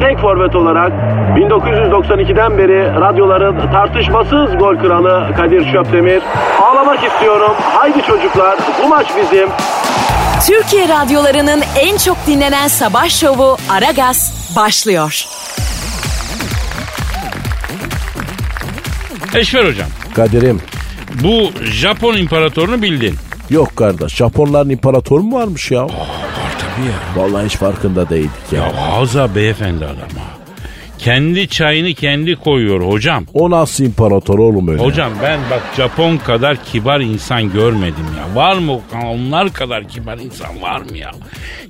tek forvet olarak 1992'den beri radyoların tartışmasız gol kralı Kadir Şöpdemir. Ağlamak istiyorum. Haydi çocuklar bu maç bizim. Türkiye radyolarının en çok dinlenen sabah şovu Aragaz başlıyor. Eşver hocam. Kadir'im. Bu Japon imparatorunu bildin. Yok kardeş Japonların imparatoru mu varmış ya? Var tabii ya. Vallahi hiç farkında değildik ya. Ya Haza beyefendi adam ha. Kendi çayını kendi koyuyor hocam. O nasıl imparator oğlum öyle? Hocam ben bak Japon kadar kibar insan görmedim ya. Var mı onlar kadar kibar insan var mı ya?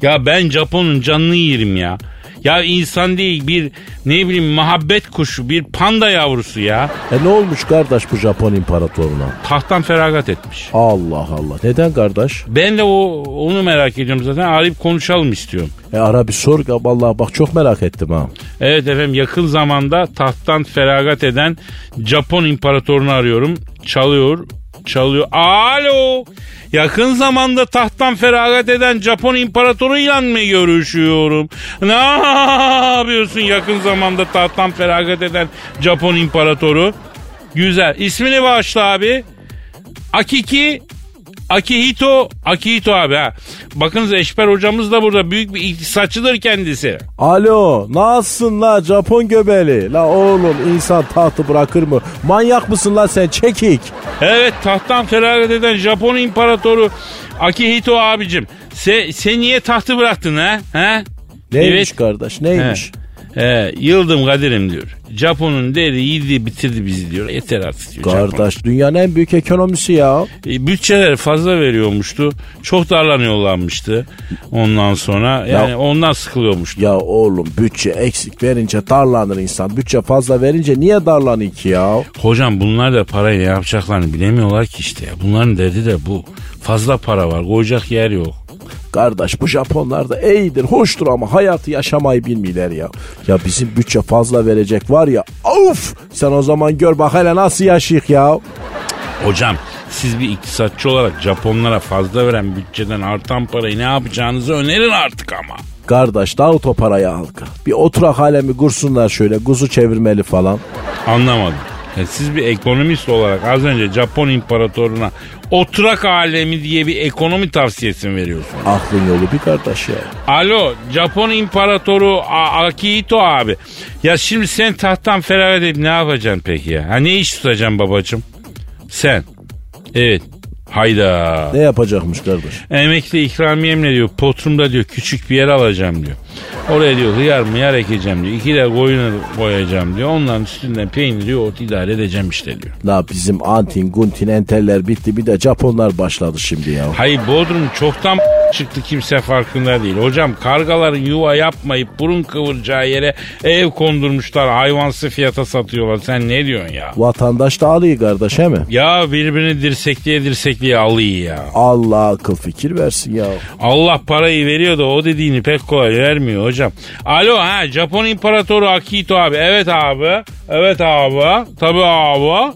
Ya ben Japon'un canını yerim ya. Ya insan değil bir ne bileyim muhabbet kuşu bir panda yavrusu ya. E ne olmuş kardeş bu Japon imparatoruna? Tahttan feragat etmiş. Allah Allah. Neden kardeş? Ben de o onu merak ediyorum zaten. Arayıp konuşalım istiyorum. E ara bir sor. Vallahi bak çok merak ettim ha. Evet efendim yakın zamanda tahttan feragat eden Japon imparatorunu arıyorum. Çalıyor, çalıyor. Alo! Yakın zamanda tahttan feragat eden Japon imparatoruyla mı görüşüyorum? Ne yapıyorsun yakın zamanda tahttan feragat eden Japon imparatoru? Güzel. İsmini bağışla abi. Akiki Akihito, Akihito abi ha. Bakınız Eşber hocamız da burada büyük bir iktisatçıdır kendisi. Alo nasılsın la Japon göbeli? La oğlum insan tahtı bırakır mı? Manyak mısın la sen çekik? Evet tahttan feragat eden Japon imparatoru Akihito abicim. Sen, sen niye tahtı bıraktın ha? ha? Neymiş Evet. kardeş neymiş? He, yıldım Kadir'im diyor. Japon'un deri yedi bitirdi bizi diyor. Yeter artık diyor. Japon. Kardeş dünyanın en büyük ekonomisi ya. E, bütçeleri fazla veriyormuştu. Çok darlanıyorlarmıştı. Ondan sonra yani Ya- ondan sıkılıyormuştu. Ya oğlum bütçe eksik verince darlanır insan. Bütçe fazla verince niye darlanıyor ki ya? Hocam bunlar da parayı ne yapacaklarını bilemiyorlar ki işte ya. Bunların derdi de bu. Fazla para var. Koyacak yer yok. Kardeş bu Japonlar da iyidir, hoştur ama hayatı yaşamayı bilmiyorlar ya. Ya bizim bütçe fazla verecek var ya. Of! Sen o zaman gör bak hele nasıl yaşayık ya. Hocam siz bir iktisatçı olarak Japonlara fazla veren bütçeden artan parayı ne yapacağınızı önerin artık ama. Kardeş dağıt o parayı halka. Bir oturak alemi kursunlar şöyle kuzu çevirmeli falan. Anlamadım. Siz bir ekonomist olarak az önce Japon imparatoruna oturak alemi diye bir ekonomi tavsiyesi mi veriyorsunuz? Aklın yolu bir kardeş ya. Alo Japon imparatoru A- Akihito abi. Ya şimdi sen tahttan feragat edip ne yapacaksın peki ya? Ha ne iş tutacaksın babacığım? Sen. Evet. Hayda. Ne yapacakmış kardeş? Emekli ikramiyemle diyor potrumda diyor küçük bir yer alacağım diyor. Oraya diyor hıyar mıyar ekeceğim diyor. İki de koyunu koyacağım diyor. Onların üstünden peynir yoğurt idare edeceğim işte diyor. La bizim antin guntin enteller bitti bir de Japonlar başladı şimdi ya. Hayır Bodrum çoktan çıktı kimse farkında değil. Hocam kargaların yuva yapmayıp burun kıvıracağı yere ev kondurmuşlar hayvansı fiyata satıyorlar. Sen ne diyorsun ya? Vatandaş da alıyor kardeş he mi? Ya birbirini dirsekliye dirsekliye alıyor ya. Allah akıl fikir versin ya. Allah parayı veriyor da o dediğini pek kolay vermiyor hocam. Alo ha Japon İmparatoru Akito abi. Evet abi. Evet abi. Tabii abi.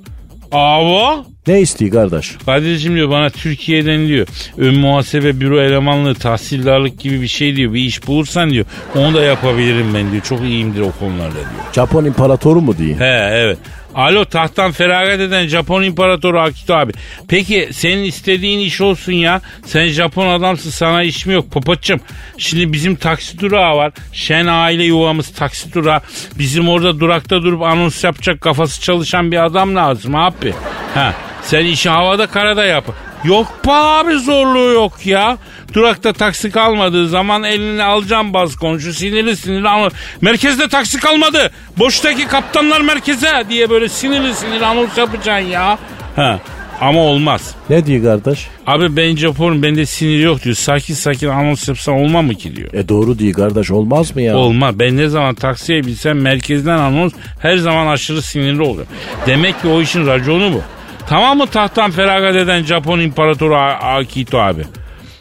Abi. Ne istiyor kardeş? Kadir'cim diyor bana Türkiye'den diyor ön muhasebe büro elemanlığı tahsildarlık gibi bir şey diyor bir iş bulursan diyor onu da yapabilirim ben diyor çok iyiyimdir o konularda diyor. Japon imparatoru mu diye? He evet. Alo tahttan feragat eden Japon İmparatoru Akito abi. Peki senin istediğin iş olsun ya. Sen Japon adamsın sana iş mi yok popoçum. Şimdi bizim taksi durağı var. Şen aile yuvamız taksi durağı. Bizim orada durakta durup anons yapacak kafası çalışan bir adam lazım abi. Ha. Sen işi havada karada yap. Yok be abi zorluğu yok ya. Durakta taksi kalmadığı zaman elini alacağım baz komşu sinirli sinirli anons. Merkezde taksi kalmadı. Boştaki kaptanlar merkeze diye böyle sinirli sinirli anons yapacaksın ya. Ha. Ama olmaz. Ne diyor kardeş? Abi ben Japonum bende sinir yok diyor. Sakin sakin anons yapsan olmaz mı ki diyor. E doğru diyor kardeş olmaz mı ya? Olmaz. Ben ne zaman taksiye binsem merkezden anons her zaman aşırı sinirli oluyor. Demek ki o işin raconu bu. Tamam mı tahttan feragat eden Japon İmparatoru Akito abi?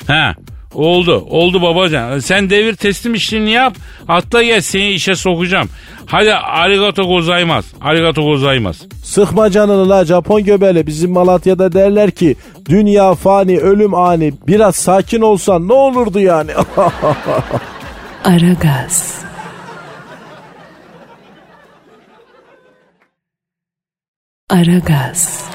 He. Oldu. Oldu babacan. Sen devir teslim işlerini yap. Hatta gel seni işe sokacağım. Hadi arigato gozaymaz. Arigato gozaymaz. Sıkma canını la Japon göbeli. Bizim Malatya'da derler ki dünya fani ölüm ani. Biraz sakin olsan ne olurdu yani? Aragaz, Aragaz,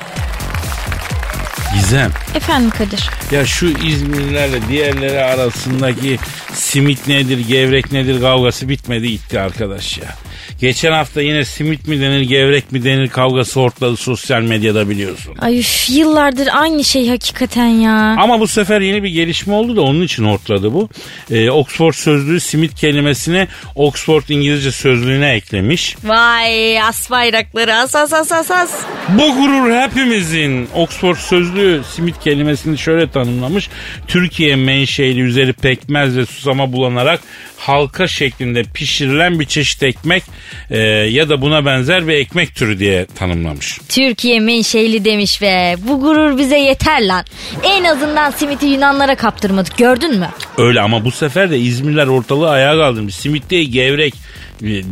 Gizem. Efendim Kadir. Ya şu İzmirlilerle diğerleri arasındaki simit nedir, gevrek nedir kavgası bitmedi gitti arkadaş ya. Geçen hafta yine simit mi denir, gevrek mi denir kavgası ortladı sosyal medyada biliyorsun. Ay üf, yıllardır aynı şey hakikaten ya. Ama bu sefer yeni bir gelişme oldu da onun için ortladı bu. Ee, Oxford sözlüğü simit kelimesini Oxford İngilizce sözlüğüne eklemiş. Vay as bayrakları as as as as as. Bu gurur hepimizin. Oxford sözlüğü simit kelimesini şöyle tanımlamış. Türkiye menşeli üzeri pekmez ve susama bulanarak halka şeklinde pişirilen bir çeşit ekmek e, ya da buna benzer bir ekmek türü diye tanımlamış. Türkiye menşeli demiş ve bu gurur bize yeter lan. En azından simiti Yunanlara kaptırmadık gördün mü? Öyle ama bu sefer de İzmirler ortalığı ayağa kaldırmış. Simit değil gevrek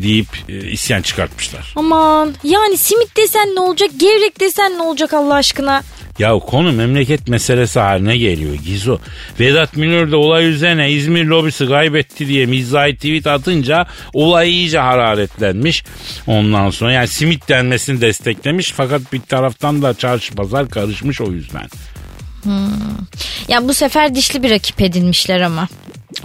deyip e, isyan çıkartmışlar. Aman yani simit desen ne olacak gevrek desen ne olacak Allah aşkına? Ya konu memleket meselesi haline geliyor Gizo. Vedat Milor da olay üzerine İzmir lobisi kaybetti diye mizahi tweet atınca olay iyice hararetlenmiş. Ondan sonra yani simit denmesini desteklemiş fakat bir taraftan da çarşı pazar karışmış o yüzden. Ya bu sefer dişli bir rakip edinmişler ama.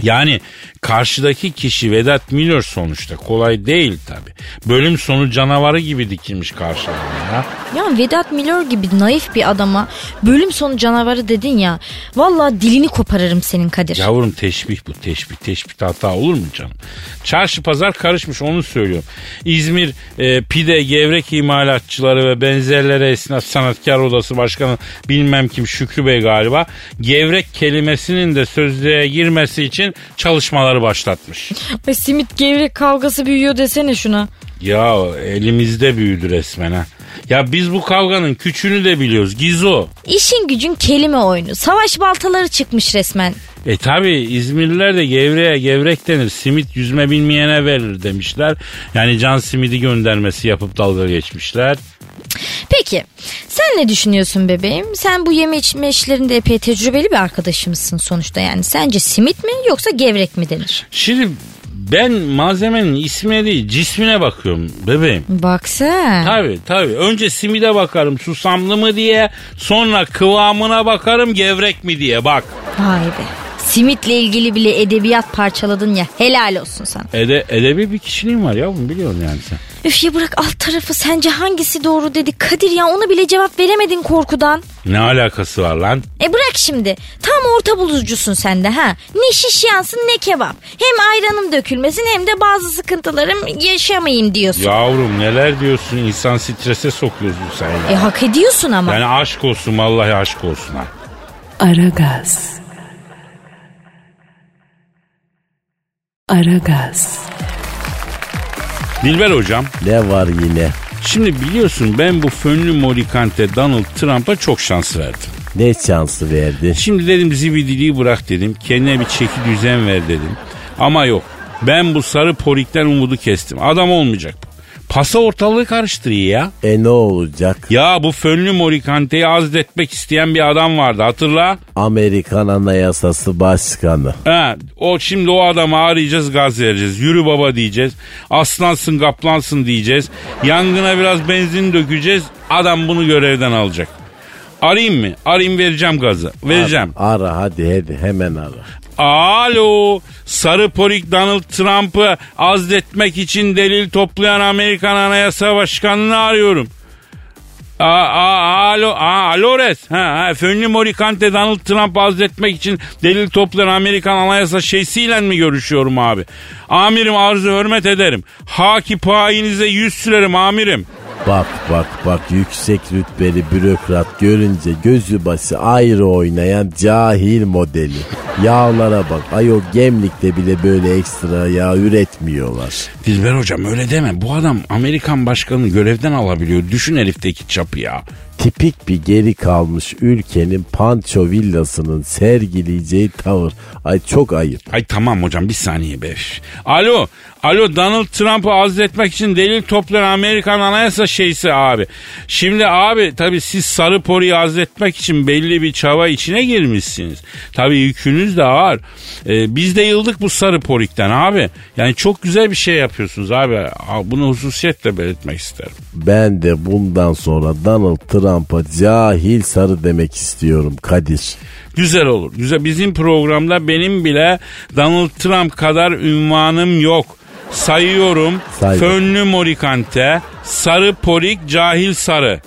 Yani karşıdaki kişi Vedat Milor sonuçta kolay değil tabi. Bölüm sonu canavarı gibi dikilmiş karşılarına ya. Vedat Milor gibi naif bir adama bölüm sonu canavarı dedin ya. Vallahi dilini koparırım senin Kadir. Yavrum teşbih bu teşbih. Teşbih hata olur mu canım? Çarşı pazar karışmış onu söylüyorum. İzmir e, pide gevrek imalatçıları ve benzerlere esnaf sanatkar odası başkanı bilmem kim Şükrü Bey galiba gevrek kelimesinin de sözlüğe girmesi için çalışmaları başlatmış. Ay, simit gevrek kavgası büyüyor desene şuna. Ya elimizde büyüdü resmen ha. Ya biz bu kavganın küçüğünü de biliyoruz. Gizo. İşin gücün kelime oyunu. Savaş baltaları çıkmış resmen. E tabi İzmirliler de gevreğe gevrek denir. Simit yüzme bilmeyene verilir demişler. Yani can simidi göndermesi yapıp dalga geçmişler. Peki sen ne düşünüyorsun bebeğim? Sen bu yeme içme işlerinde epey tecrübeli bir arkadaşımızsın sonuçta yani. Sence simit mi yoksa gevrek mi denir? Şimdi ben malzemenin ismine değil cismine bakıyorum bebeğim. Bak sen. Tabi tabi önce simide bakarım susamlı mı diye sonra kıvamına bakarım gevrek mi diye bak. Vay be. Simitle ilgili bile edebiyat parçaladın ya helal olsun sana. Ede, edebi bir kişiliğin var yavrum biliyorsun yani sen. Üf ya bırak alt tarafı sence hangisi doğru dedi. Kadir ya ona bile cevap veremedin korkudan. Ne alakası var lan? E bırak şimdi. Tam orta bulucusun sen de ha. Ne şiş yansın ne kebap. Hem ayranım dökülmesin hem de bazı sıkıntılarım yaşamayayım diyorsun. Yavrum neler diyorsun insan strese sokuyorsun sen ya. E hak ediyorsun ama. Yani aşk olsun vallahi aşk olsun ha. Aragaz. Aragaz. Dilber hocam ne var yine? şimdi biliyorsun ben bu fönlü morikante Donald Trump'a çok şans verdim. Ne şansı verdi? Şimdi dedim zibidiliği bırak dedim. Kendine bir çeki düzen ver dedim. Ama yok. Ben bu sarı porikten umudu kestim. Adam olmayacak bu. Pasa ortalığı karıştırıyor ya. E ne olacak? Ya bu fönlü morikanteyi azletmek isteyen bir adam vardı hatırla. Amerikan Anayasası Başkanı. Ha, o şimdi o adamı arayacağız gaz vereceğiz. Yürü baba diyeceğiz. Aslansın kaplansın diyeceğiz. Yangına biraz benzin dökeceğiz. Adam bunu görevden alacak. Arayayım mı? Arayayım vereceğim gazı. Vereceğim. Ara hadi hadi hemen ara. Alo. Sarı porik Donald Trump'ı azletmek için delil toplayan Amerikan Anayasa Başkanı'nı arıyorum. Aa, aa, alo, aa, Alores. Ha, ha, Fönlü Morikante Donald Trump azletmek için delil toplayan Amerikan anayasa şeysiyle mi görüşüyorum abi? Amirim arzu hürmet ederim. Haki payinize yüz sürerim amirim. Bak bak bak yüksek rütbeli bürokrat görünce gözü bası ayrı oynayan cahil modeli. Yağlara bak ayol gemlikte bile böyle ekstra yağ üretmiyorlar. Dilber hocam öyle deme. Bu adam Amerikan başkanını görevden alabiliyor. Düşün herifteki çapı ya. Tipik bir geri kalmış ülkenin Panço villasının sergileyeceği tavır. Ay çok ayıp. Ay tamam hocam bir saniye be. Alo. Alo Donald Trump'ı azletmek için delil toplayan Amerikan anayasa şeysi abi. Şimdi abi tabii siz sarı poriyi azletmek için belli bir çaba içine girmişsiniz. Tabii yükünüz de ağır. Ee, biz de yıldık bu sarı porikten abi. Yani çok güzel bir şey yapıyorsunuz abi. Bunu hususiyetle belirtmek isterim. Ben de bundan sonra Donald Trump'a cahil sarı demek istiyorum Kadir. Güzel olur. Güzel. Bizim programda benim bile Donald Trump kadar ünvanım yok. Sayıyorum. Say. Fönlü morikante, sarı porik, cahil sarı.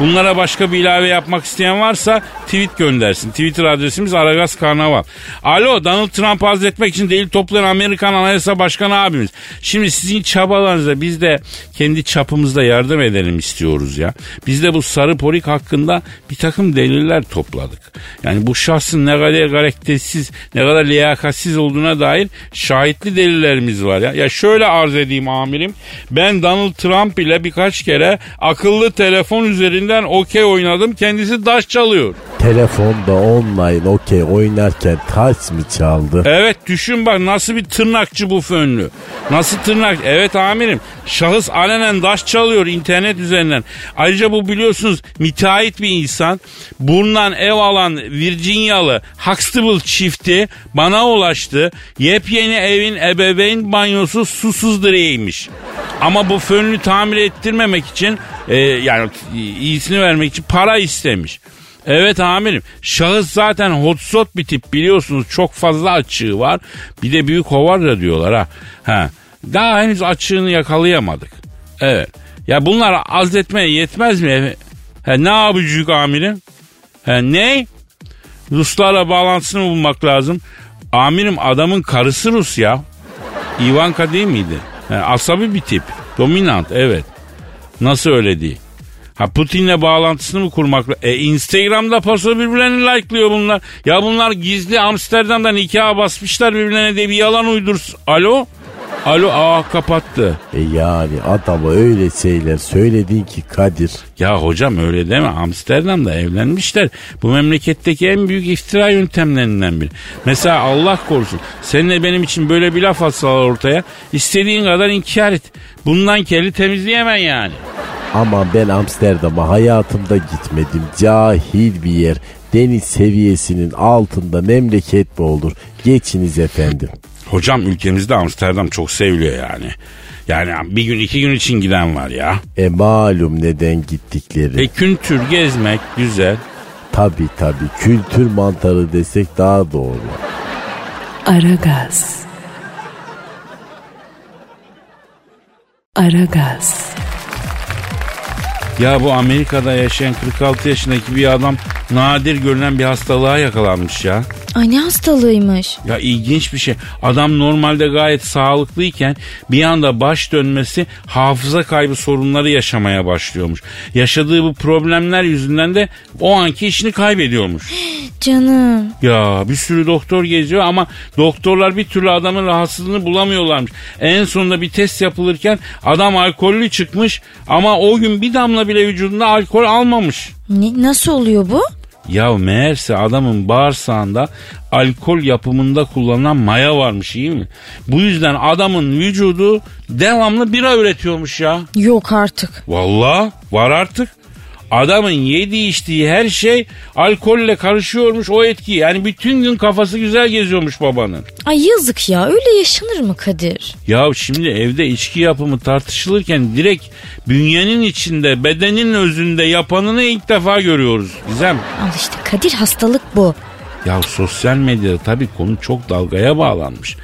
Bunlara başka bir ilave yapmak isteyen varsa tweet göndersin. Twitter adresimiz Aragaz Karnaval. Alo Donald Trump hazretmek için delil toplayan Amerikan Anayasa Başkanı abimiz. Şimdi sizin çabalarınıza biz de kendi çapımızda yardım edelim istiyoruz ya. Biz de bu sarı porik hakkında bir takım deliller topladık. Yani bu şahsın ne kadar karaktersiz, ne kadar liyakatsiz olduğuna dair şahitli delillerimiz var ya. Ya şöyle arz edeyim amirim. Ben Donald Trump ile birkaç kere akıllı telefon üzerinden okey oynadım. Kendisi daş çalıyor. Telefonda online okey oynarken taş mı çaldı? Evet düşün bak nasıl bir tırnakçı bu fönlü. Nasıl tırnak? Evet amirim. Şahıs alenen daş çalıyor internet üzerinden. Ayrıca bu biliyorsunuz müteahhit bir insan. Bundan ev alan Virginialı Huxtable çifti bana ulaştı. Yepyeni evin ebeveyn banyosu susuz direğiymiş. Ama bu fönlü tamir ettirmemek için e, yani iyisini vermek için para istemiş. Evet amirim. Şahıs zaten hotsot bir tip biliyorsunuz. Çok fazla açığı var. Bir de büyük hovarda diyorlar ha. ha. Daha henüz açığını yakalayamadık. Evet. Ya bunlar azletmeye yetmez mi? Ha, ne yapacak amirim? Ha, ne? Ruslarla bağlantısını bulmak lazım. Amirim adamın karısı Rus ya. Ivanka değil miydi? Ha, asabi bir tip. Dominant evet. Nasıl öyle değil? Ha Putin'le bağlantısını mı kurmak? E Instagram'da paso birbirlerini like'lıyor bunlar. Ya bunlar gizli Amsterdam'da nikaha basmışlar birbirlerine de bir yalan uydursun. Alo? Alo aa kapattı. E yani adama öyle şeyler söyledin ki Kadir. Ya hocam öyle deme Amsterdam'da evlenmişler. Bu memleketteki en büyük iftira yöntemlerinden biri. Mesela Allah korusun seninle benim için böyle bir laf atsalar ortaya istediğin kadar inkar et. Bundan keli temizleyemen yani. Ama ben Amsterdam'a hayatımda gitmedim. Cahil bir yer. Deniz seviyesinin altında memleket mi olur? Geçiniz efendim. Hocam ülkemizde Amsterdam çok seviliyor yani. Yani bir gün iki gün için giden var ya. E malum neden gittikleri. E kültür gezmek güzel. Tabi tabi kültür mantarı desek daha doğru. Aragaz. Aragaz. Ya bu Amerika'da yaşayan 46 yaşındaki bir adam nadir görülen bir hastalığa yakalanmış ya. Ay ne hastalığıymış. Ya ilginç bir şey. Adam normalde gayet sağlıklıyken bir anda baş dönmesi hafıza kaybı sorunları yaşamaya başlıyormuş. Yaşadığı bu problemler yüzünden de o anki işini kaybediyormuş. Canım. Ya bir sürü doktor geziyor ama doktorlar bir türlü adamın rahatsızlığını bulamıyorlarmış. En sonunda bir test yapılırken adam alkollü çıkmış ama o gün bir damla bile vücudunda alkol almamış. Ne, nasıl oluyor bu? Ya meğerse adamın bağırsağında alkol yapımında kullanılan maya varmış iyi mi? Bu yüzden adamın vücudu devamlı bira üretiyormuş ya. Yok artık. Valla var artık. Adamın yediği içtiği her şey alkolle karışıyormuş o etki. Yani bütün gün kafası güzel geziyormuş babanın. Ay yazık ya öyle yaşanır mı Kadir? Ya şimdi evde içki yapımı tartışılırken direkt bünyenin içinde bedenin özünde yapanını ilk defa görüyoruz. Gizem. Al işte Kadir hastalık bu. Ya sosyal medyada tabii konu çok dalgaya bağlanmış.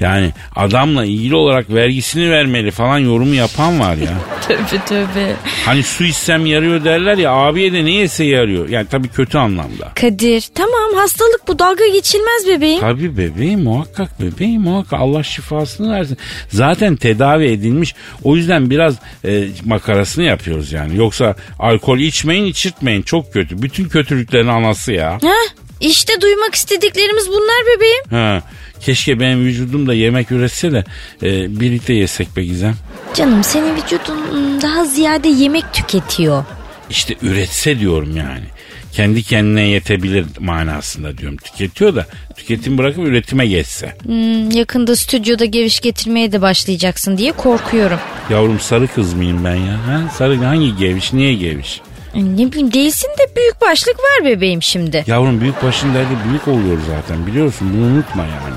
Yani adamla ilgili olarak vergisini vermeli falan yorumu yapan var ya. Tövbe tövbe. Hani su içsem yarıyor derler ya abiye de ne yese yarıyor. Yani tabii kötü anlamda. Kadir tamam hastalık bu dalga geçilmez bebeğim. Tabii bebeğim muhakkak bebeğim muhakkak Allah şifasını versin. Zaten tedavi edilmiş o yüzden biraz e, makarasını yapıyoruz yani. Yoksa alkol içmeyin içirtmeyin çok kötü. Bütün kötülüklerin anası ya. Heh, işte duymak istediklerimiz bunlar bebeğim. Ha, keşke benim vücudum da yemek üretse de e, birlikte yesek be Gizem. Canım senin vücudun daha ziyade yemek tüketiyor. İşte üretse diyorum yani. Kendi kendine yetebilir manasında diyorum. Tüketiyor da tüketim bırakıp üretime geçse. Hmm, yakında stüdyoda geviş getirmeye de başlayacaksın diye korkuyorum. Yavrum sarı kız mıyım ben ya? Ha? Sarı hangi geviş? Niye geviş? Ne bileyim değilsin de büyük başlık var bebeğim şimdi. Yavrum büyük başın derdi büyük oluyor zaten biliyorsun bunu unutma yani.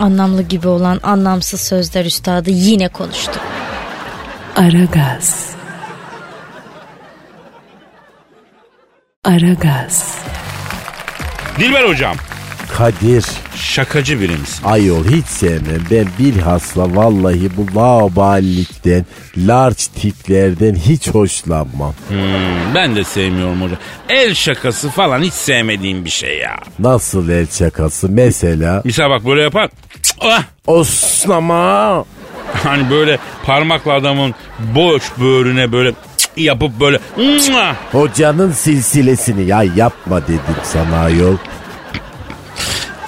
Anlamlı gibi olan anlamsız sözler üstadı yine konuştu. Aragaz. Aragaz. Dilber hocam Kadir. şakacı biri misin? Ayol hiç sevmem. Ben bilhassa vallahi bu laubalilikten, large tiplerden hiç hoşlanmam. Hmm, ben de sevmiyorum hocam. El şakası falan hiç sevmediğim bir şey ya. Nasıl el şakası? Mesela Misal bak böyle yapar. Ah! Osnama. Hani böyle parmakla adamın boş böğrüne böyle yapıp böyle! Hocanın silsilesini ya yapma dedim sana ayol.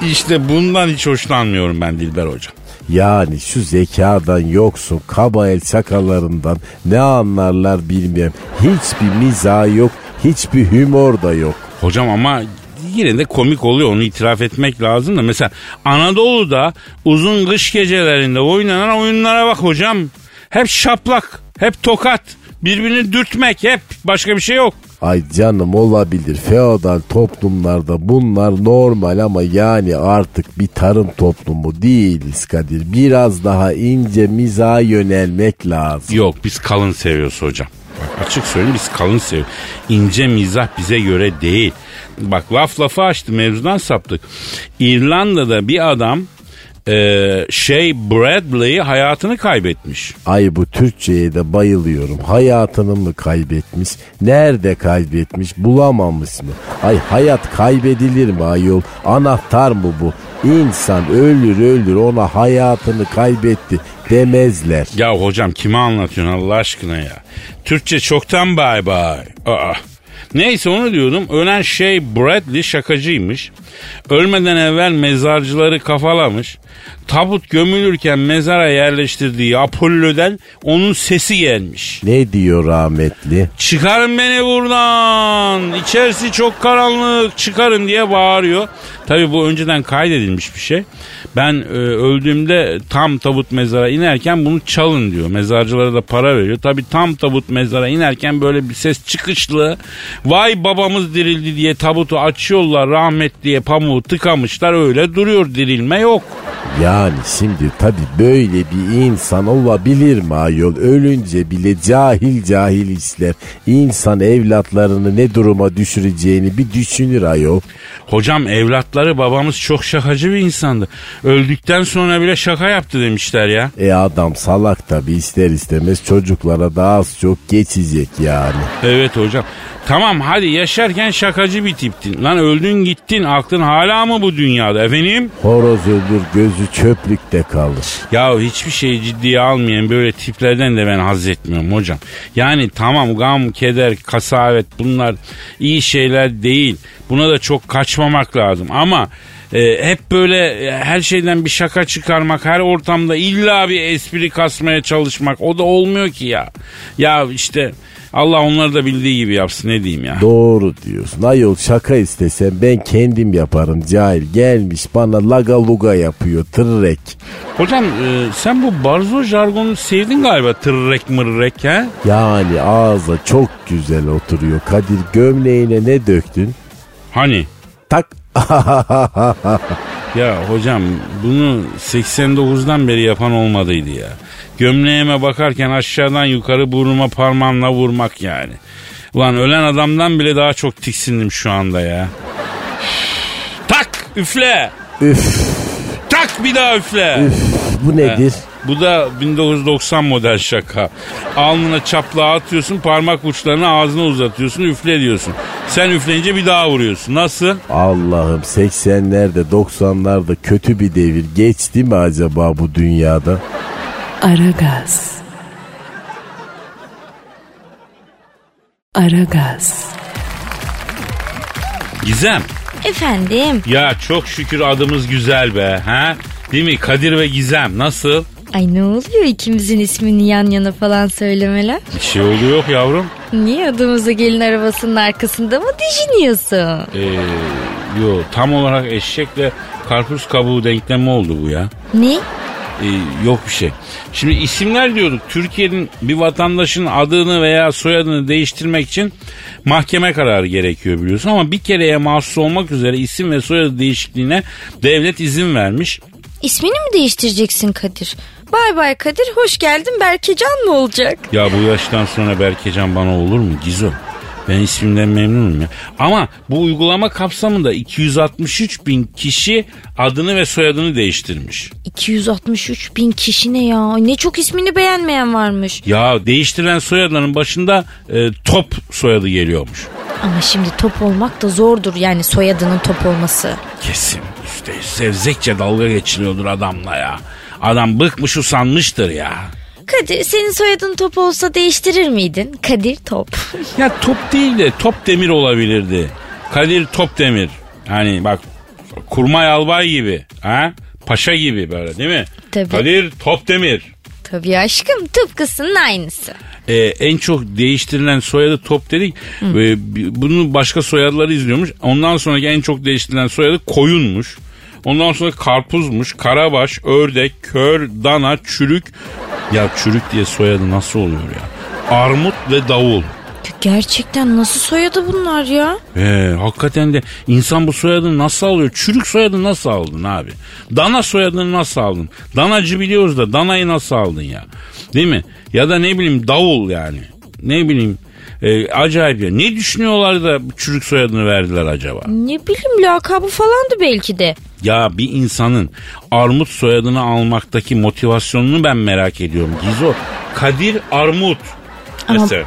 İşte bundan hiç hoşlanmıyorum ben Dilber hocam. Yani şu zekadan yoksun, kaba el şakalarından ne anlarlar bilmiyorum. Hiçbir mizah yok, hiçbir humor da yok. Hocam ama yine de komik oluyor onu itiraf etmek lazım da. Mesela Anadolu'da uzun kış gecelerinde oynanan oyunlara bak hocam. Hep şaplak, hep tokat, birbirini dürtmek hep başka bir şey yok. Ay canım olabilir. Feodal toplumlarda bunlar normal ama yani artık bir tarım toplumu değiliz Kadir. Biraz daha ince mizaha yönelmek lazım. Yok biz kalın seviyoruz hocam. Bak açık söyleyeyim biz kalın seviyoruz. İnce mizah bize göre değil. Bak laf lafı açtı mevzudan saptık. İrlanda'da bir adam e, şey Bradley hayatını kaybetmiş. Ay bu Türkçe'ye de bayılıyorum. Hayatını mı kaybetmiş? Nerede kaybetmiş? Bulamamış mı? Ay hayat kaybedilir mi ayol? Anahtar mı bu? İnsan ölür ölür ona hayatını kaybetti demezler. Ya hocam kime anlatıyorsun Allah aşkına ya? Türkçe çoktan bay bay. Aa. Neyse onu diyordum. Ölen şey Bradley şakacıymış. Ölmeden evvel mezarcıları kafalamış. Tabut gömülürken mezara yerleştirdiği Apollo'dan onun sesi gelmiş. Ne diyor rahmetli? Çıkarın beni buradan. İçerisi çok karanlık. Çıkarın diye bağırıyor. Tabi bu önceden kaydedilmiş bir şey. Ben e, öldüğümde tam tabut mezara inerken bunu çalın diyor. Mezarcılara da para veriyor. Tabi tam tabut mezara inerken böyle bir ses çıkışlı. Vay babamız dirildi diye tabutu açıyorlar. Rahmet diye pamuğu tıkamışlar. Öyle duruyor dirilme yok. Yani şimdi tabi böyle bir insan olabilir mi ayol? Ölünce bile cahil cahil işler. İnsan evlatlarını ne duruma düşüreceğini bir düşünür ayol. Hocam evlatları babamız çok şakacı bir insandı. Öldükten sonra bile şaka yaptı demişler ya. E adam salak tabi ister istemez çocuklara da az çok geçecek yani. Evet hocam. Tamam hadi yaşarken şakacı bir tiptin. Lan öldün gittin aklın hala mı bu dünyada efendim? Horoz ölür gözü çöplükte kalır. Ya hiçbir şeyi ciddiye almayan böyle tiplerden de ben haz etmiyorum hocam. Yani tamam gam, keder, kasavet bunlar iyi şeyler değil. Buna da çok kaçmamak lazım ama e, hep böyle e, her şeyden bir şaka çıkarmak, her ortamda illa bir espri kasmaya çalışmak o da olmuyor ki ya. Ya işte Allah onları da bildiği gibi yapsın ne diyeyim ya. Doğru diyorsun. Ayol şaka istesem ben kendim yaparım cahil. Gelmiş bana laga luga yapıyor tırrek. Hocam e, sen bu barzo jargonu sevdin galiba tırrek mırrek ha? Yani ağza çok güzel oturuyor. Kadir gömleğine ne döktün? Hani? Tak. Ya hocam bunu 89'dan beri yapan olmadıydı ya. Gömleğime bakarken aşağıdan yukarı burnuma parmağımla vurmak yani. Ulan ölen adamdan bile daha çok tiksindim şu anda ya. tak üfle. Üf Tak bir daha üfle. üf Bu nedir? Bu da 1990 model şaka. Alnına çapla atıyorsun parmak uçlarını ağzına uzatıyorsun üfle diyorsun. Sen üfleyince bir daha vuruyorsun. Nasıl? Allah'ım 80'lerde 90'larda kötü bir devir geçti mi acaba bu dünyada? Aragaz. Aragaz. Gizem. Efendim. Ya çok şükür adımız güzel be. Ha? Değil mi? Kadir ve Gizem nasıl? Ay ne oluyor ikimizin ismini yan yana falan söylemeler? Bir şey oluyor yok yavrum. Niye adımızı gelin arabasının arkasında mı düşünüyorsun? Ee, yo tam olarak eşekle karpuz kabuğu denklemi oldu bu ya. Ne? Ee, yok bir şey. Şimdi isimler diyorduk. Türkiye'nin bir vatandaşın adını veya soyadını değiştirmek için mahkeme kararı gerekiyor biliyorsun. Ama bir kereye mahsus olmak üzere isim ve soyadı değişikliğine devlet izin vermiş. İsmini mi değiştireceksin Kadir? Bay bay Kadir hoş geldin Berkecan mı olacak? Ya bu yaştan sonra Berkecan bana olur mu Gizo? Ben ismimden memnunum ya. Ama bu uygulama kapsamında 263 bin kişi adını ve soyadını değiştirmiş. 263 bin kişi ne ya? Ne çok ismini beğenmeyen varmış. Ya değiştirilen soyadların başında e, top soyadı geliyormuş. Ama şimdi top olmak da zordur yani soyadının top olması. Kesin işte sevzekçe dalga geçiliyordur adamla ya. Adam bıkmış usanmıştır ya. Kadir senin soyadın top olsa değiştirir miydin? Kadir Top. Ya top değil de top demir olabilirdi. Kadir top demir. Hani bak kurmay albay gibi. Ha? Paşa gibi böyle değil mi? Tabii. Kadir top demir. Tabii aşkım tıpkısının aynısı. Ee, en çok değiştirilen soyadı top dedik. Ve bunu başka soyadları izliyormuş. Ondan sonraki en çok değiştirilen soyadı koyunmuş. Ondan sonra karpuzmuş, karabaş, ördek, kör, dana, çürük. Ya çürük diye soyadı nasıl oluyor ya? Armut ve davul. Gerçekten nasıl soyadı bunlar ya? Ee, hakikaten de insan bu soyadını nasıl alıyor? Çürük soyadını nasıl aldın abi? Dana soyadını nasıl aldın? Danacı biliyoruz da danayı nasıl aldın ya? Değil mi? Ya da ne bileyim davul yani. Ne bileyim e, acayip ya. Ne düşünüyorlar da çürük soyadını verdiler acaba? Ne bileyim lakabı falandı belki de. Ya bir insanın armut soyadını almaktaki motivasyonunu ben merak ediyorum. Gizo Kadir Armut. Ama- Mesela.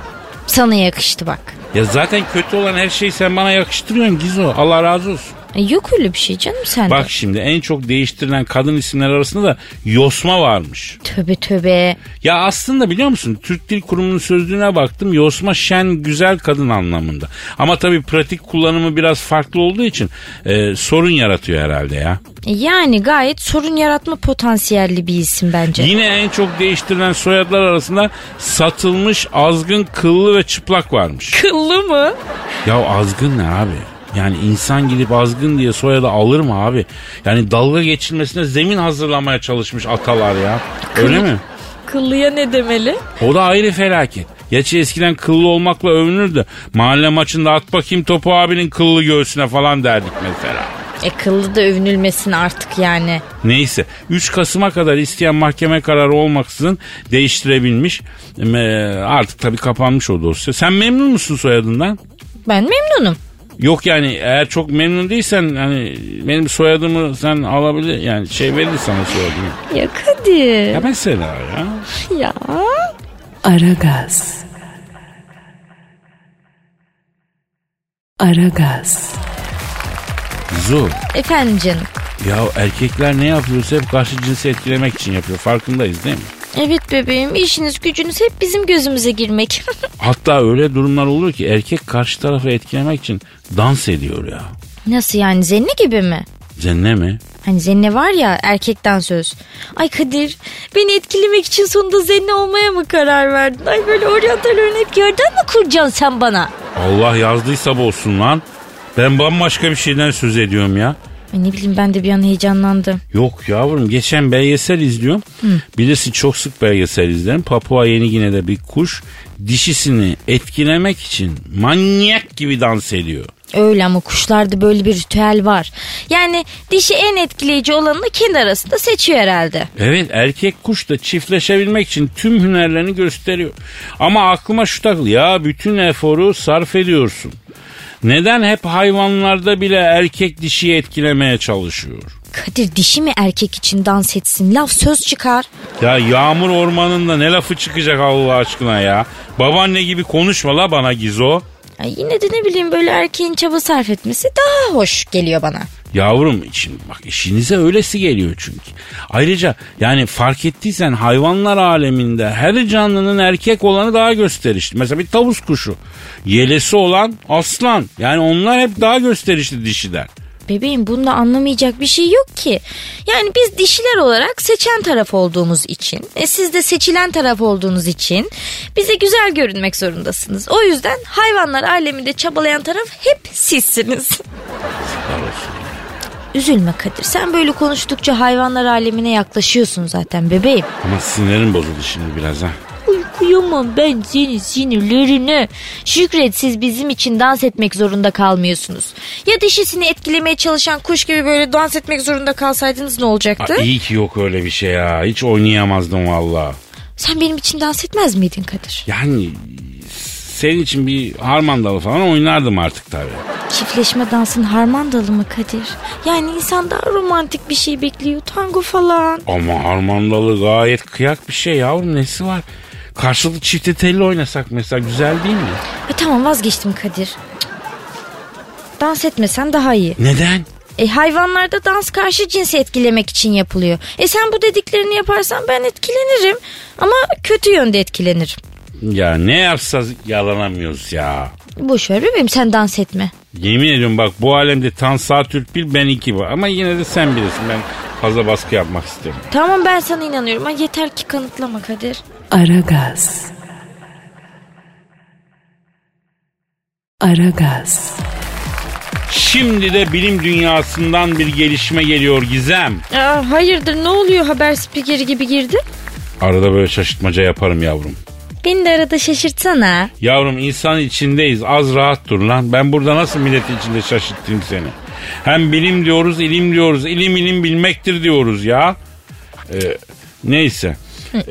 Sana yakıştı bak. Ya zaten kötü olan her şeyi sen bana yakıştırıyorsun Gizo. Allah razı olsun. E, Yok öyle bir şey canım sende. Bak şimdi en çok değiştirilen kadın isimler arasında da Yosma varmış. Töbe töbe. Ya aslında biliyor musun Türk Dil Kurumu'nun sözlüğüne baktım Yosma şen güzel kadın anlamında. Ama tabii pratik kullanımı biraz farklı olduğu için e, sorun yaratıyor herhalde ya. E, Yani gayet sorun yaratma potansiyelli bir isim bence. Yine en çok değiştirilen soyadlar arasında satılmış azgın kıllı ve çıplak varmış. Kıllı mı? Ya azgın ne abi? Yani insan gidip azgın diye soyadı alır mı abi? Yani dalga geçilmesine zemin hazırlamaya çalışmış atalar ya. Öyle mi? Kıllıya ne demeli? O da ayrı felaket. Gerçi eskiden kıllı olmakla övünürdü. Mahalle maçında at bakayım topu abinin kıllı göğsüne falan derdik mesela. E kıllı da övünülmesin artık yani. Neyse 3 Kasım'a kadar isteyen mahkeme kararı olmaksızın değiştirebilmiş. Ee, artık tabii kapanmış o dosya. Sen memnun musun soyadından? Ben memnunum. Yok yani eğer çok memnun değilsen hani benim soyadımı sen alabilir yani şey verir sana soyadımı. Ya Kadir. Ya mesela ya. Ya. Aragaz. Aragaz. Zor. Efendim canım. Ya erkekler ne yapıyorsa hep karşı cinsi etkilemek için yapıyor. Farkındayız değil mi? Evet bebeğim işiniz gücünüz hep bizim gözümüze girmek. Hatta öyle durumlar oluyor ki erkek karşı tarafı etkilemek için dans ediyor ya. Nasıl yani zenne gibi mi? Zenne mi? Hani zenne var ya erkek dansöz. Ay Kadir beni etkilemek için sonunda zenne olmaya mı karar verdin? Ay böyle oryantal örnek yerden mi kuracaksın sen bana? Allah yazdıysa olsun lan. Ben bambaşka bir şeyden söz ediyorum ya. Ay ne bileyim ben de bir an heyecanlandım. Yok yavrum geçen belgesel izliyorum. Bilirsin çok sık belgesel izlerim. Papua Yeni Gine'de bir kuş dişisini etkilemek için manyak gibi dans ediyor. Öyle ama kuşlarda böyle bir ritüel var. Yani dişi en etkileyici olanını kendi arasında seçiyor herhalde. Evet erkek kuş da çiftleşebilmek için tüm hünerlerini gösteriyor. Ama aklıma şu takıldı ya bütün eforu sarf ediyorsun. Neden hep hayvanlarda bile erkek dişiyi etkilemeye çalışıyor? Kadir dişi mi erkek için dans etsin laf söz çıkar. Ya yağmur ormanında ne lafı çıkacak Allah aşkına ya. Babaanne gibi konuşma la bana Gizo. Ay yine de ne bileyim böyle erkeğin çaba sarf etmesi daha hoş geliyor bana. Yavrum için bak işinize öylesi geliyor çünkü. Ayrıca yani fark ettiysen hayvanlar aleminde her canlının erkek olanı daha gösterişli. Mesela bir tavus kuşu. Yelesi olan aslan. Yani onlar hep daha gösterişli dişiler. Bebeğim bunda anlamayacak bir şey yok ki. Yani biz dişiler olarak seçen taraf olduğumuz için, e siz de seçilen taraf olduğunuz için bize güzel görünmek zorundasınız. O yüzden hayvanlar aleminde çabalayan taraf hep sizsiniz. Üzülme Kadir. Sen böyle konuştukça hayvanlar alemine yaklaşıyorsun zaten bebeğim. Ama sinirim bozuldu şimdi biraz ha. Uy kıyamam ben senin sinirlerine. Şükret siz bizim için dans etmek zorunda kalmıyorsunuz. Ya dişisini etkilemeye çalışan kuş gibi böyle dans etmek zorunda kalsaydınız ne olacaktı? İyi ki yok öyle bir şey ya. Hiç oynayamazdım valla. Sen benim için dans etmez miydin Kadir? Yani senin için bir harmandalı falan oynardım artık tabii. Çiftleşme dansın harmandalı mı Kadir? Yani insan daha romantik bir şey bekliyor. Tango falan. Ama harmandalı gayet kıyak bir şey yavrum nesi var? Karşılıklı çifte telli oynasak mesela güzel değil mi? E tamam vazgeçtim Kadir. Dans etmesen daha iyi. Neden? E hayvanlarda dans karşı cinsi etkilemek için yapılıyor. E sen bu dediklerini yaparsan ben etkilenirim. Ama kötü yönde etkilenirim. Ya ne yapsa yalanamıyoruz ya. Boş ver bebeğim sen dans etme. Yemin ediyorum bak bu alemde Tansa Türk bir ben iki var. Ama yine de sen bilirsin ben fazla baskı yapmak istemiyorum. Tamam ben sana inanıyorum. Ay yeter ki kanıtlama Kadir. Aragaz. Aragaz. Şimdi de bilim dünyasından bir gelişme geliyor Gizem. Aa, hayırdır ne oluyor haber spikeri gibi girdi? Arada böyle şaşırtmaca yaparım yavrum. Beni de arada şaşırtsana. Yavrum insan içindeyiz az rahat dur lan. Ben burada nasıl milletin içinde şaşırtayım seni. Hem bilim diyoruz ilim diyoruz. İlim ilim bilmektir diyoruz ya. Ee, neyse.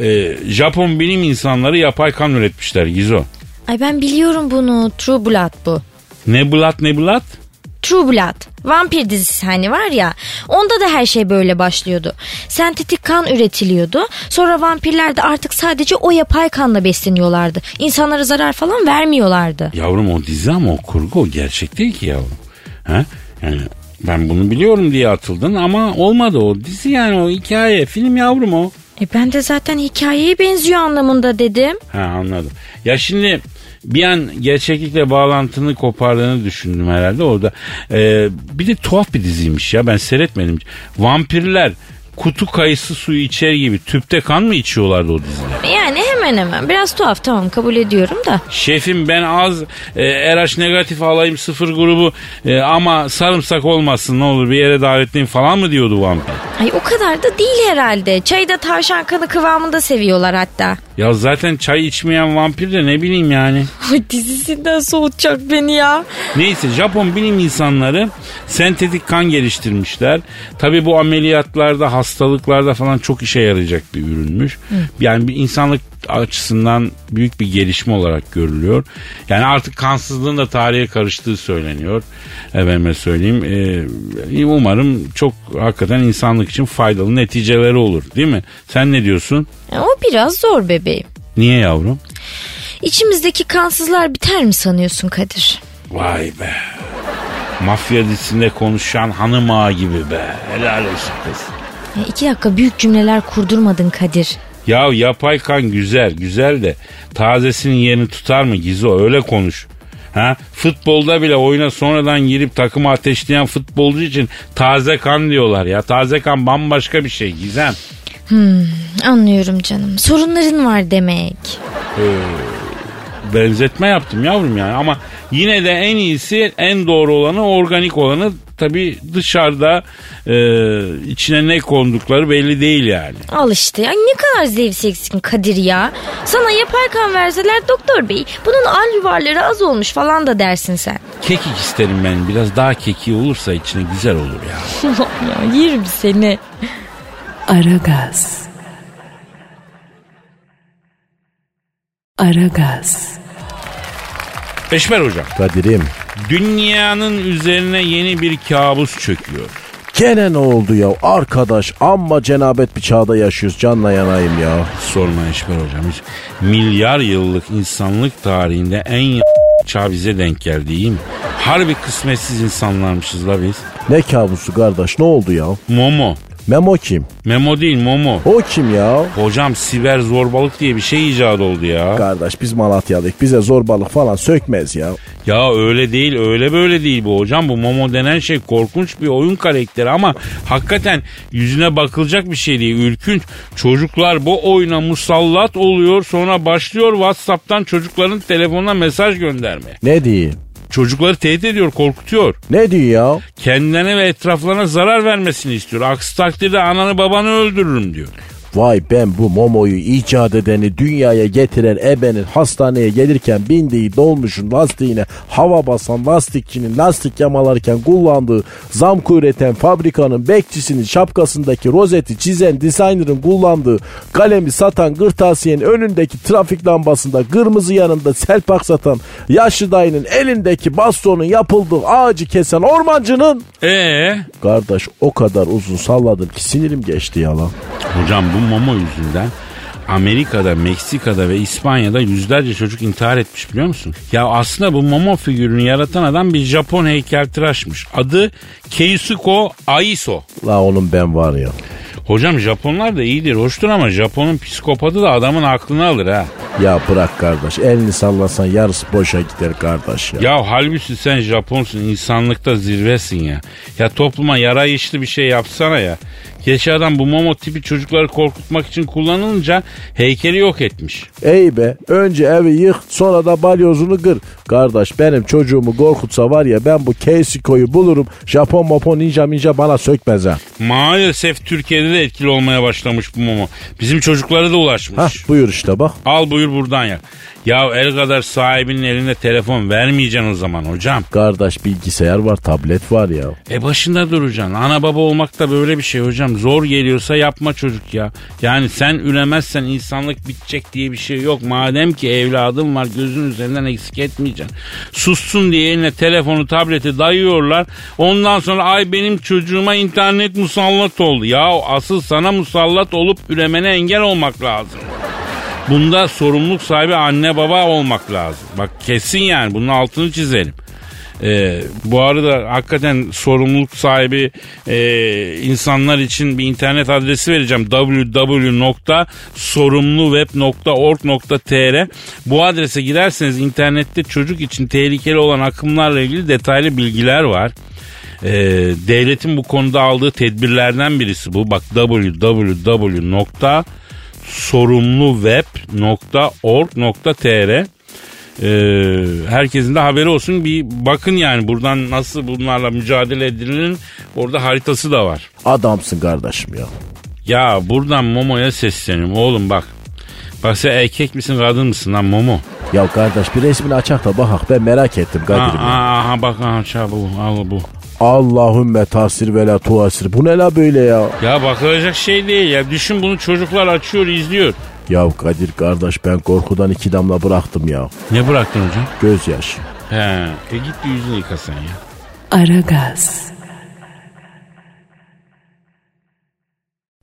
Ee, Japon bilim insanları yapay kan üretmişler Gizo. Ay ben biliyorum bunu. True Blood bu. Ne bulat ne bulat? True Blood. Vampir dizisi hani var ya. Onda da her şey böyle başlıyordu. Sentetik kan üretiliyordu. Sonra vampirler de artık sadece o yapay kanla besleniyorlardı. İnsanlara zarar falan vermiyorlardı. Yavrum o dizi ama o kurgu o gerçek değil ki yavrum. Ha? Yani ben bunu biliyorum diye atıldın ama olmadı o dizi yani o hikaye film yavrum o. E ben de zaten hikayeye benziyor anlamında dedim. Ha anladım. Ya şimdi bir an gerçeklikle bağlantını kopardığını düşündüm herhalde orada. Ee, bir de tuhaf bir diziymiş ya ben seyretmedim. Vampirler kutu kayısı suyu içer gibi tüpte kan mı içiyorlardı o dizide? Yani hemen hemen biraz tuhaf tamam kabul ediyorum da. Şefim ben az e, RH negatif alayım sıfır grubu e, ama sarımsak olmasın ne olur bir yere davetliyim falan mı diyordu vampir? Ay o kadar da değil herhalde. Çayı da tavşan kanı kıvamında seviyorlar hatta. Ya zaten çay içmeyen vampir de ne bileyim yani. Ay dizisinden soğutacak beni ya. Neyse Japon bilim insanları sentetik kan geliştirmişler. Tabi bu ameliyatlarda hastalıklarda falan çok işe yarayacak bir ürünmüş. Yani bir insanlık açısından büyük bir gelişme olarak görülüyor. Yani artık kansızlığın da tarihe karıştığı söyleniyor. Efendime söyleyeyim. Ee, umarım çok hakikaten insanlık için faydalı neticeleri olur değil mi? Sen ne diyorsun? O biraz zor bebeğim. Niye yavrum? İçimizdeki kansızlar biter mi sanıyorsun Kadir? Vay be. Mafya dizisinde konuşan hanım ağa gibi be. Helal olsun kız. Ya iki dakika büyük cümleler kurdurmadın Kadir. Ya yapay kan güzel güzel de tazesinin yerini tutar mı Gizo öyle konuş. Ha? Futbolda bile oyuna sonradan girip takımı ateşleyen futbolcu için taze kan diyorlar ya. Taze kan bambaşka bir şey Gizem. Anlıyorum canım. Sorunların var demek. benzetme yaptım yavrum yani ama yine de en iyisi en doğru olanı organik olanı tabi dışarıda e, içine ne kondukları belli değil yani. Al işte. Ay ne kadar zevkseksin Kadir ya. Sana yapay kan verseler doktor bey bunun al yuvarları az olmuş falan da dersin sen. Kekik isterim ben biraz daha keki olursa içine güzel olur ya. ya yerim seni. Aragaz. Aragaz. Eşmer hocam Kadir'im. dünyanın üzerine yeni bir kabus çöküyor. Gene ne oldu ya? Arkadaş amma cenabet bir çağda yaşıyoruz. Canla yanayım ya. Sorma Eşber hocam. Hiç milyar yıllık insanlık tarihinde en y- çağ bize denk geldi iyi mi? Harbi kısmetsiz insanlarmışız la biz. Ne kabusu kardeş ne oldu ya? Momo. Memo kim? Memo değil Momo. O kim ya? Hocam siber zorbalık diye bir şey icat oldu ya. Kardeş biz Malatyalıyık bize zorbalık falan sökmez ya. Ya öyle değil öyle böyle değil bu hocam. Bu Momo denen şey korkunç bir oyun karakteri ama hakikaten yüzüne bakılacak bir şey değil. Ürkünç. Çocuklar bu oyuna musallat oluyor sonra başlıyor Whatsapp'tan çocukların telefonuna mesaj göndermeye. Ne diyeyim? Çocukları tehdit ediyor, korkutuyor. Ne diyor ya? Kendilerine ve etraflarına zarar vermesini istiyor. Aksi takdirde ananı babanı öldürürüm diyor. Vay ben bu Momo'yu icat edeni dünyaya getiren ebenin hastaneye gelirken bindiği dolmuşun lastiğine hava basan lastikçinin lastik yamalarken kullandığı zamku üreten fabrikanın bekçisinin şapkasındaki rozeti çizen designer'ın kullandığı kalemi satan kırtasiyenin önündeki trafik lambasında kırmızı yanında selpak satan yaşlı dayının elindeki bastonun yapıldığı ağacı kesen ormancının Ee, Kardeş o kadar uzun salladım ki sinirim geçti yalan. hocam bu Momo yüzünden Amerika'da, Meksika'da ve İspanya'da yüzlerce çocuk intihar etmiş biliyor musun? Ya aslında bu Momo figürünü yaratan adam bir Japon heykeltıraşmış. Adı Keisuko Aiso. La onun ben var ya. Hocam Japonlar da iyidir, hoştur ama Japon'un psikopatı da adamın aklını alır ha. Ya bırak kardeş elini sallasan yarısı boşa gider kardeş ya. Ya halbuki sen Japonsun, insanlıkta zirvesin ya. Ya topluma yara işli bir şey yapsana ya. Adam bu Momo tipi çocukları korkutmak için kullanılınca heykeli yok etmiş. Ey be önce evi yık sonra da balyozunu kır. Kardeş benim çocuğumu korkutsa var ya ben bu Keisiko'yu bulurum. Japon mopon ninja minja bana sökmez ha. Maalesef Türkiye'de de etkili olmaya başlamış bu Momo. Bizim çocuklara da ulaşmış. Hah buyur işte bak. Al buyur buradan yak. Ya el kadar sahibinin eline telefon vermeyeceksin o zaman hocam. Kardeş bilgisayar var tablet var ya. E başında duracaksın. Ana baba olmak da böyle bir şey hocam. Zor geliyorsa yapma çocuk ya. Yani sen üremezsen insanlık bitecek diye bir şey yok. Madem ki evladım var gözün üzerinden eksik etmeyeceksin. Sussun diye eline telefonu tableti dayıyorlar. Ondan sonra ay benim çocuğuma internet musallat oldu. Ya asıl sana musallat olup üremene engel olmak lazım. Bunda sorumluluk sahibi anne baba olmak lazım. Bak kesin yani bunun altını çizelim. Ee, bu arada hakikaten sorumluluk sahibi e, insanlar için bir internet adresi vereceğim. www.sorumluweb.org.tr Bu adrese giderseniz internette çocuk için tehlikeli olan akımlarla ilgili detaylı bilgiler var. Ee, devletin bu konuda aldığı tedbirlerden birisi bu. Bak www sorumluweb.org.tr ee, herkesin de haberi olsun bir bakın yani buradan nasıl bunlarla mücadele edilir orada haritası da var. Adamsın kardeşim ya. Ya buradan Momo'ya sesleniyorum oğlum bak. Bak sen erkek misin kadın mısın lan Momo? Ya kardeş bir resmini açak da bakak ben merak ettim Kadir'im ya. aa, aha bak aha çabuk al bu. Allahümme tasir ve la tuasir. Bu ne la böyle ya? Ya bakılacak şey değil ya düşün bunu çocuklar açıyor izliyor. Ya Kadir kardeş ben korkudan iki damla bıraktım ya. Ne bıraktın hocam? Gözyaşı. He, e git bir yüzünü yıka sen ya. Aragaz.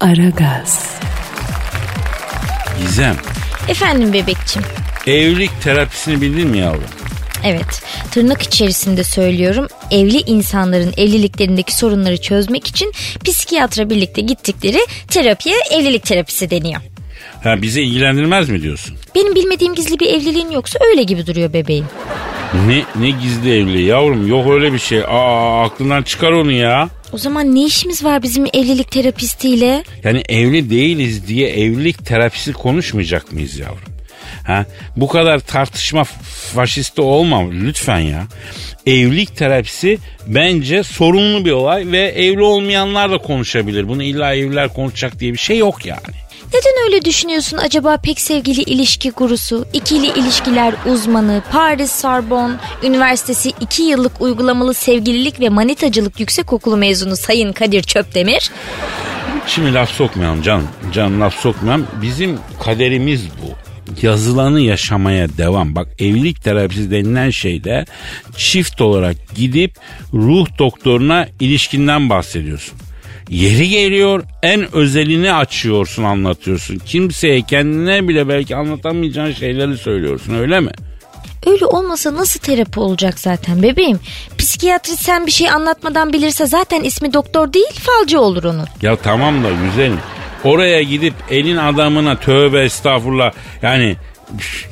Aragaz. Gizem, Efendim bebekçim. evlilik terapisini bildin mi yavrum? Evet tırnak içerisinde söylüyorum evli insanların evliliklerindeki sorunları çözmek için psikiyatra birlikte gittikleri terapiye evlilik terapisi deniyor. Ha bizi ilgilendirmez mi diyorsun? Benim bilmediğim gizli bir evliliğin yoksa öyle gibi duruyor bebeğim. Ne ne gizli evliliği yavrum yok öyle bir şey. Aa aklından çıkar onu ya. O zaman ne işimiz var bizim evlilik terapistiyle? Yani evli değiliz diye evlilik terapisi konuşmayacak mıyız yavrum? Ha, bu kadar tartışma faşisti olma lütfen ya. Evlilik terapisi bence sorunlu bir olay ve evli olmayanlar da konuşabilir. Bunu illa evliler konuşacak diye bir şey yok yani. Neden öyle düşünüyorsun acaba pek sevgili ilişki gurusu, ikili ilişkiler uzmanı, Paris Sorbonne Üniversitesi 2 yıllık uygulamalı sevgililik ve manitacılık yüksekokulu mezunu Sayın Kadir Çöpdemir? Şimdi laf sokmayalım canım. Canım laf sokmayalım. Bizim kaderimiz bu. Yazılanı yaşamaya devam. Bak evlilik terapisi denilen şeyde çift olarak gidip ruh doktoruna ilişkinden bahsediyorsun. Yeri geliyor en özelini açıyorsun anlatıyorsun. Kimseye kendine bile belki anlatamayacağın şeyleri söylüyorsun öyle mi? Öyle olmasa nasıl terapi olacak zaten bebeğim? Psikiyatrisyen bir şey anlatmadan bilirse zaten ismi doktor değil falcı olur onun. Ya tamam da güzelim. Oraya gidip elin adamına tövbe estağfurullah. Yani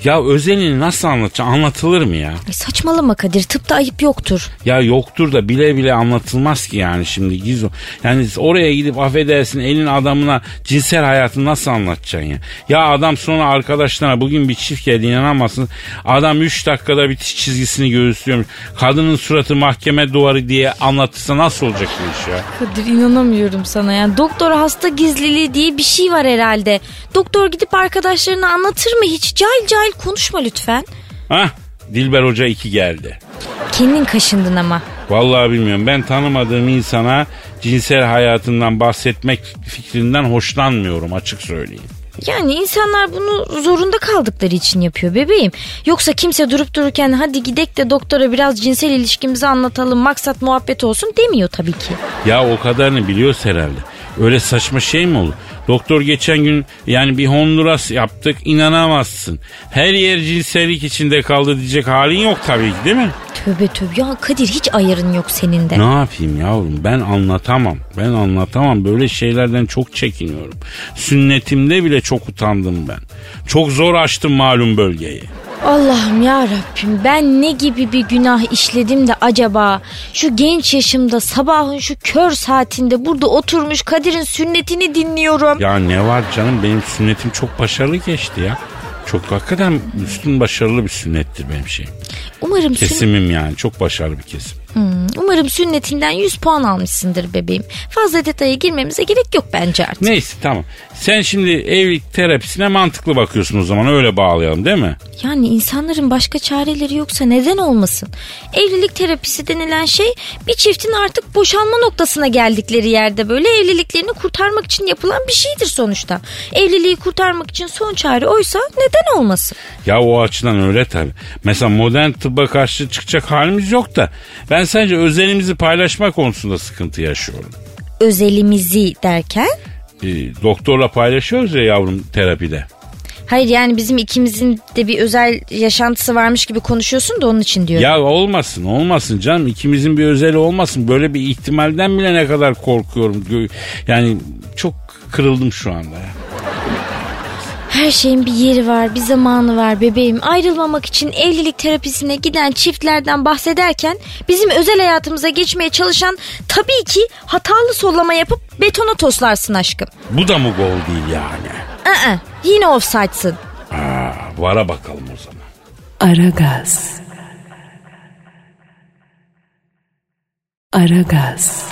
ya özelini nasıl anlatacaksın? Anlatılır mı ya? Ay saçmalama Kadir tıpta ayıp yoktur. Ya yoktur da bile bile anlatılmaz ki yani şimdi Gizo. Yani oraya gidip affedersin elin adamına cinsel hayatını nasıl anlatacaksın ya? Ya adam sonra arkadaşlarına bugün bir çift geldi inanamazsın. Adam 3 dakikada bitiş çizgisini göğüslüyormuş. Kadının suratı mahkeme duvarı diye anlatırsa nasıl olacak bu iş ya? Kadir inanamıyorum sana yani. Doktor hasta gizliliği diye bir şey var herhalde. Doktor gidip arkadaşlarına anlatır mı hiç? Cahil cahil konuşma lütfen. Hah Dilber Hoca 2 geldi. Kendin kaşındın ama. Vallahi bilmiyorum. Ben tanımadığım insana cinsel hayatından bahsetmek fikrinden hoşlanmıyorum açık söyleyeyim. Yani insanlar bunu zorunda kaldıkları için yapıyor bebeğim. Yoksa kimse durup dururken hadi gidek de doktora biraz cinsel ilişkimizi anlatalım maksat muhabbet olsun demiyor tabii ki. Ya o kadarını biliyoruz herhalde. Öyle saçma şey mi olur? Doktor geçen gün yani bir Honduras yaptık inanamazsın. Her yer cinsellik içinde kaldı diyecek halin yok tabii ki değil mi? Tövbe tövbe ya Kadir hiç ayarın yok senin de. Ne yapayım yavrum ben anlatamam. Ben anlatamam böyle şeylerden çok çekiniyorum. Sünnetimde bile çok utandım ben. Çok zor açtım malum bölgeyi. Allah'ım ya Rabbim ben ne gibi bir günah işledim de acaba şu genç yaşımda sabahın şu kör saatinde burada oturmuş Kadir'in sünnetini dinliyorum. Ya ne var canım benim sünnetim çok başarılı geçti ya. Çok hakikaten üstün başarılı bir sünnettir benim şeyim. Umarım Kesimim yani çok başarılı bir kesim. Hmm, umarım sünnetinden 100 puan almışsındır bebeğim. Fazla detaya girmemize gerek yok bence artık. Neyse tamam. Sen şimdi evlilik terapisine mantıklı bakıyorsun o zaman öyle bağlayalım değil mi? Yani insanların başka çareleri yoksa neden olmasın? Evlilik terapisi denilen şey bir çiftin artık boşanma noktasına geldikleri yerde böyle evliliklerini kurtarmak için yapılan bir şeydir sonuçta. Evliliği kurtarmak için son çare oysa neden olmasın? Ya o açıdan öyle tabii. Mesela modern tıbba karşı çıkacak halimiz yok da ben sadece özelimizi paylaşma konusunda sıkıntı yaşıyorum. Özelimizi derken? Ee, doktorla paylaşıyoruz ya yavrum terapide. Hayır yani bizim ikimizin de bir özel yaşantısı varmış gibi konuşuyorsun da onun için diyorum. Ya olmasın olmasın canım ikimizin bir özeli olmasın. Böyle bir ihtimalden bile ne kadar korkuyorum. Yani çok kırıldım şu anda ya. Her şeyin bir yeri var, bir zamanı var bebeğim. Ayrılmamak için evlilik terapisine giden çiftlerden bahsederken bizim özel hayatımıza geçmeye çalışan tabii ki hatalı sollama yapıp betona toslarsın aşkım. Bu da mı gol değil yani? Aa, yine offside'sın. Aa, vara bakalım o zaman. Aragaz. Aragaz.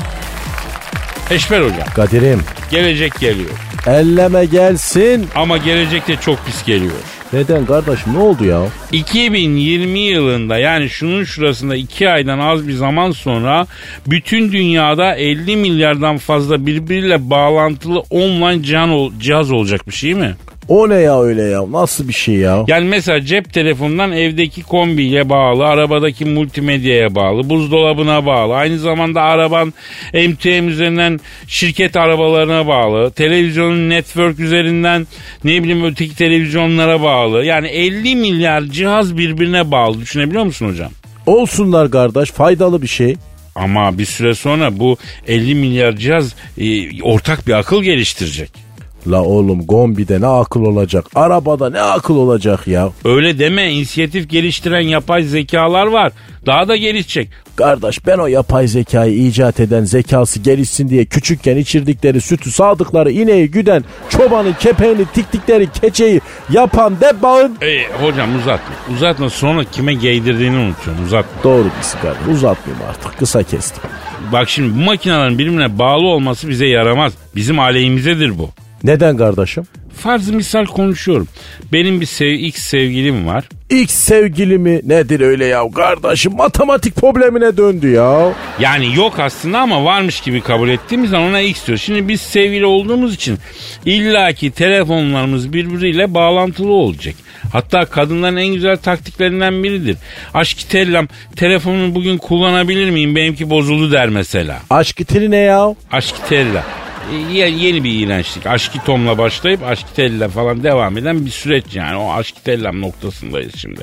Eşber hocam Kadir'im gelecek geliyor. Elleme gelsin. Ama gelecekte çok pis geliyor. Neden kardeşim ne oldu ya? 2020 yılında yani şunun şurasında 2 aydan az bir zaman sonra bütün dünyada 50 milyardan fazla birbiriyle bağlantılı online cihaz, ol- cihaz olacakmış değil mi? O ne ya öyle ya? Nasıl bir şey ya? Yani mesela cep telefonundan evdeki kombiye bağlı, arabadaki multimedyaya bağlı, buzdolabına bağlı. Aynı zamanda araban MTM üzerinden şirket arabalarına bağlı. Televizyonun network üzerinden ne bileyim öteki televizyonlara bağlı. Yani 50 milyar cihaz birbirine bağlı. Düşünebiliyor musun hocam? Olsunlar kardeş faydalı bir şey. Ama bir süre sonra bu 50 milyar cihaz e, ortak bir akıl geliştirecek. La oğlum Gombi'de ne akıl olacak? Arabada ne akıl olacak ya? Öyle deme inisiyatif geliştiren yapay zekalar var. Daha da gelişecek. Kardeş ben o yapay zekayı icat eden zekası gelişsin diye küçükken içirdikleri sütü sağdıkları ineği güden çobanın kepeğini tiktikleri keçeyi yapan de bağın. E, hocam uzatma. Uzatma sonra kime giydirdiğini unutuyorsun. Uzatma. Doğru diyorsun kardeş uzatmayayım artık kısa kestim. Bak şimdi bu makinelerin birbirine bağlı olması bize yaramaz. Bizim aleyhimizedir bu. Neden kardeşim? Farz misal konuşuyorum. Benim bir sev, X sevgilim var. X sevgilimi nedir öyle ya kardeşim matematik problemine döndü ya. Yani yok aslında ama varmış gibi kabul ettiğimiz zaman ona X diyor. Şimdi biz sevgili olduğumuz için illaki telefonlarımız birbiriyle bağlantılı olacak. Hatta kadınların en güzel taktiklerinden biridir. Aşk tellam telefonumu bugün kullanabilir miyim benimki bozuldu der mesela. Aşk itili ne ya? Aşk tella. Ye- yeni bir iğrençlik. Aşkı Tom'la başlayıp Aşkı Tella falan devam eden bir süreç yani. O Aşkı Tellam noktasındayız şimdi.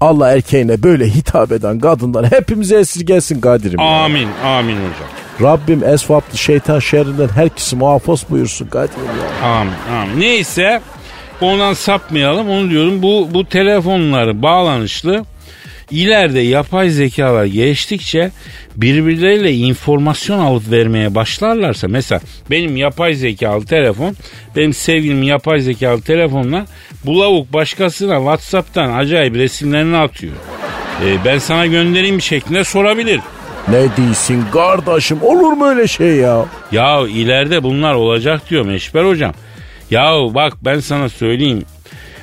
Allah erkeğine böyle hitap eden kadınlar hepimize esirgesin Kadir'im. ya. Amin, amin hocam. Rabbim esvaplı şeytan şerrinden herkesi muhafız buyursun Kadir'im ya. Amin, amin. Neyse ondan sapmayalım onu diyorum. Bu, bu telefonları bağlanışlı ileride yapay zekalar geçtikçe birbirleriyle informasyon alıp vermeye başlarlarsa mesela benim yapay zekalı telefon benim sevgilim yapay zekalı telefonla bu lavuk başkasına Whatsapp'tan acayip resimlerini atıyor. Ee, ben sana göndereyim şeklinde sorabilir. Ne değilsin kardeşim olur mu öyle şey ya? Ya ileride bunlar olacak diyor Meşber hocam. Ya bak ben sana söyleyeyim.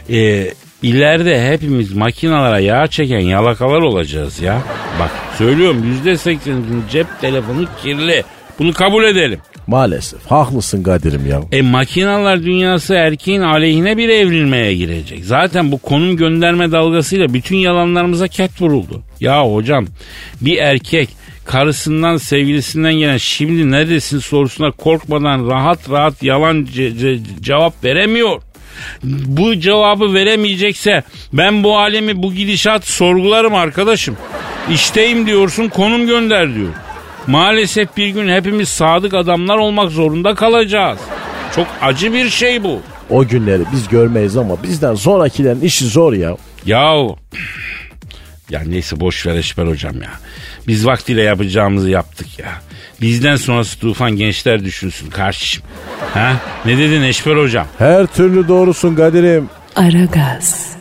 Ee, ileride hepimiz makinalara yağ çeken yalakalar olacağız ya. Bak söylüyorum yüzde seksenin cep telefonu kirli. Bunu kabul edelim. Maalesef haklısın Kadir'im ya. E makinalar dünyası erkeğin aleyhine bir evrilmeye girecek. Zaten bu konum gönderme dalgasıyla bütün yalanlarımıza ket vuruldu. Ya hocam bir erkek karısından sevgilisinden gelen şimdi neredesin sorusuna korkmadan rahat rahat yalan ce- ce- cevap veremiyor. Bu cevabı veremeyecekse ben bu alemi bu gidişat sorgularım arkadaşım. İşteyim diyorsun konum gönder diyor. Maalesef bir gün hepimiz sadık adamlar olmak zorunda kalacağız. Çok acı bir şey bu. O günleri biz görmeyiz ama bizden sonrakilerin işi zor ya. Yahu ya neyse boş ver Eşber hocam ya. Biz vaktiyle yapacağımızı yaptık ya. Bizden sonrası tufan gençler düşünsün kardeşim. Ha? Ne dedin Eşber hocam? Her türlü doğrusun Kadir'im. Aragaz.